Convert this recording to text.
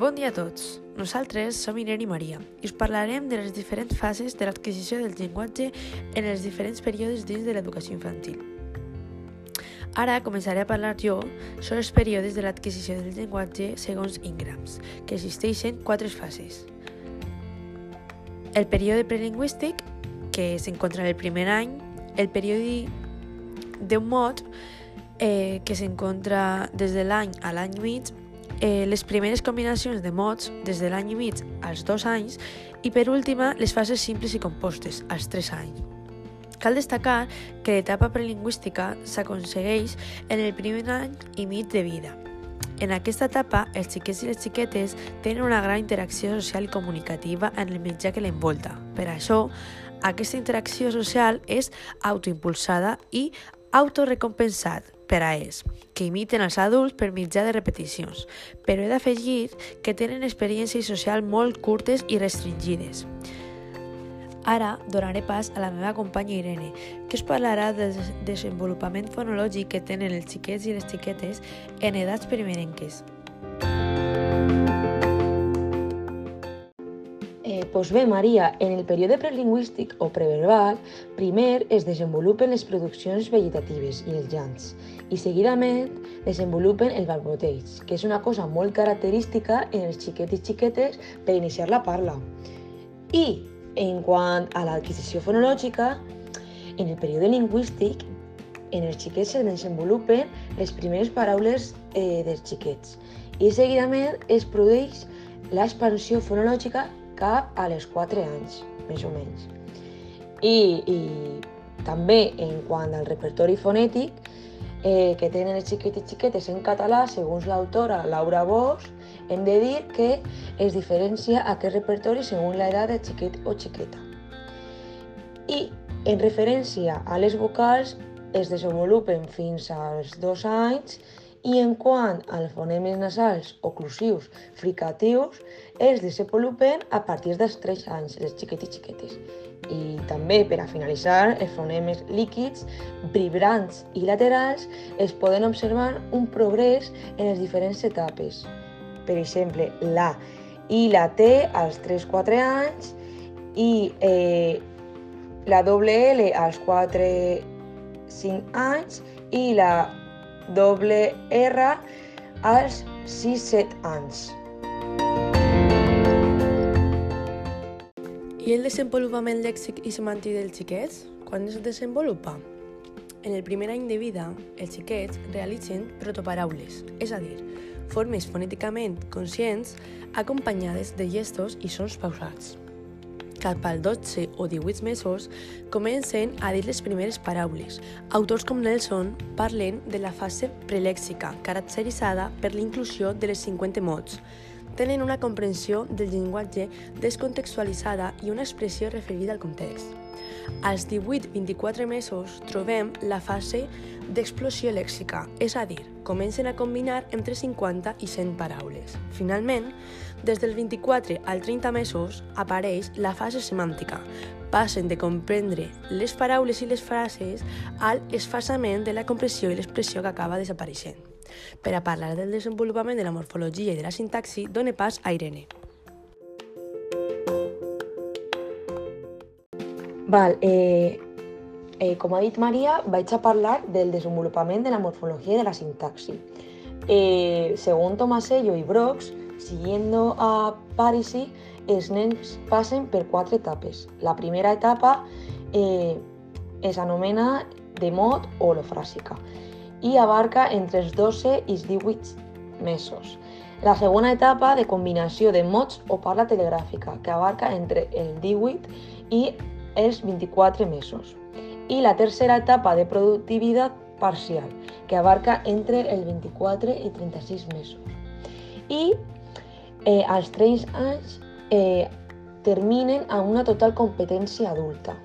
Bon dia a tots. Nosaltres som Irene i Maria i us parlarem de les diferents fases de l'adquisició del llenguatge en els diferents períodes dins de l'educació infantil. Ara començaré a parlar jo sobre els períodes de l'adquisició del llenguatge segons Ingrams, que existeixen quatre fases. El període prelingüístic, que s'encontra en el primer any, el període d'un mot, eh, que s'encontra des de l'any a l'any mig, eh, les primeres combinacions de mots des de l'any i mig als dos anys i, per última, les fases simples i compostes, als tres anys. Cal destacar que l'etapa prelingüística s'aconsegueix en el primer any i mig de vida. En aquesta etapa, els xiquets i les xiquetes tenen una gran interacció social i comunicativa en el mitjà que l'envolta. Per això, aquesta interacció social és autoimpulsada i autorecompensat per a ells, que imiten els adults per mitjà de repeticions, però he d'afegir que tenen experiències socials molt curtes i restringides. Ara donaré pas a la meva companya Irene, que us parlarà del desenvolupament fonològic que tenen els xiquets i les xiquetes en edats primerenques. Bé, Maria, en el període prelingüístic o preverbal, primer es desenvolupen les produccions vegetatives i els llants, i seguidament desenvolupen el balboteig, que és una cosa molt característica en els xiquets i xiquetes per iniciar la parla. I en quant a l'adquisició fonològica, en el període lingüístic, en els xiquets se desenvolupen les primeres paraules eh, dels xiquets i seguidament es produeix l'expansió fonològica cap a les 4 anys, més o menys. I, i també en quant al repertori fonètic, eh, que tenen els xiquets i xiquetes en català, segons l'autora Laura Bosch, hem de dir que es diferencia aquest repertori segons l'edat de xiquet o xiqueta. I en referència a les vocals, es desenvolupen fins als dos anys i en quant als fonemes nasals oclusius fricatius, es desenvolupen a partir dels 3 anys, les xiquets i xiquetes. I també, per a finalitzar, els fonemes líquids, vibrants i laterals es poden observar un progrés en les diferents etapes. Per exemple, la i la T als 3-4 anys i eh, la doble L als 4-5 anys i la doble R als 6-7 anys. I el desenvolupament lèxic i semàntic dels xiquets? Quan es desenvolupa? En el primer any de vida, els xiquets realitzen protoparaules, és a dir, formes fonèticament conscients acompanyades de gestos i sons pausats cap al 12 o 18 mesos, comencen a dir les primeres paraules. Autors com Nelson parlen de la fase prelèxica, caracteritzada per l'inclusió de les 50 mots. Tenen una comprensió del llenguatge descontextualitzada i una expressió referida al context. Als 18-24 mesos trobem la fase d'explosió lèxica, és a dir, comencen a combinar entre 50 i 100 paraules. Finalment, des dels 24 als 30 mesos apareix la fase semàntica. Passen de comprendre les paraules i les frases al esfasament de la compressió i l'expressió que acaba desapareixent. Per a parlar del desenvolupament de la morfologia i de la sintaxi, done pas a Irene. Val, eh, eh, com ha dit Maria, vaig a parlar del desenvolupament de la morfologia i de la sintaxi. Eh, segons Tomasello i Brox, siguiendo a Parisi, els nens passen per quatre etapes. La primera etapa eh, es anomena de mot o holofràsica i abarca entre els 12 i els 18 mesos. La segona etapa de combinació de mots o parla telegràfica, que abarca entre el 18 i els 24 mesos. I la tercera etapa de productivitat parcial, que abarca entre el 24 i 36 mesos. I eh, als 3 anys eh, terminen amb una total competència adulta.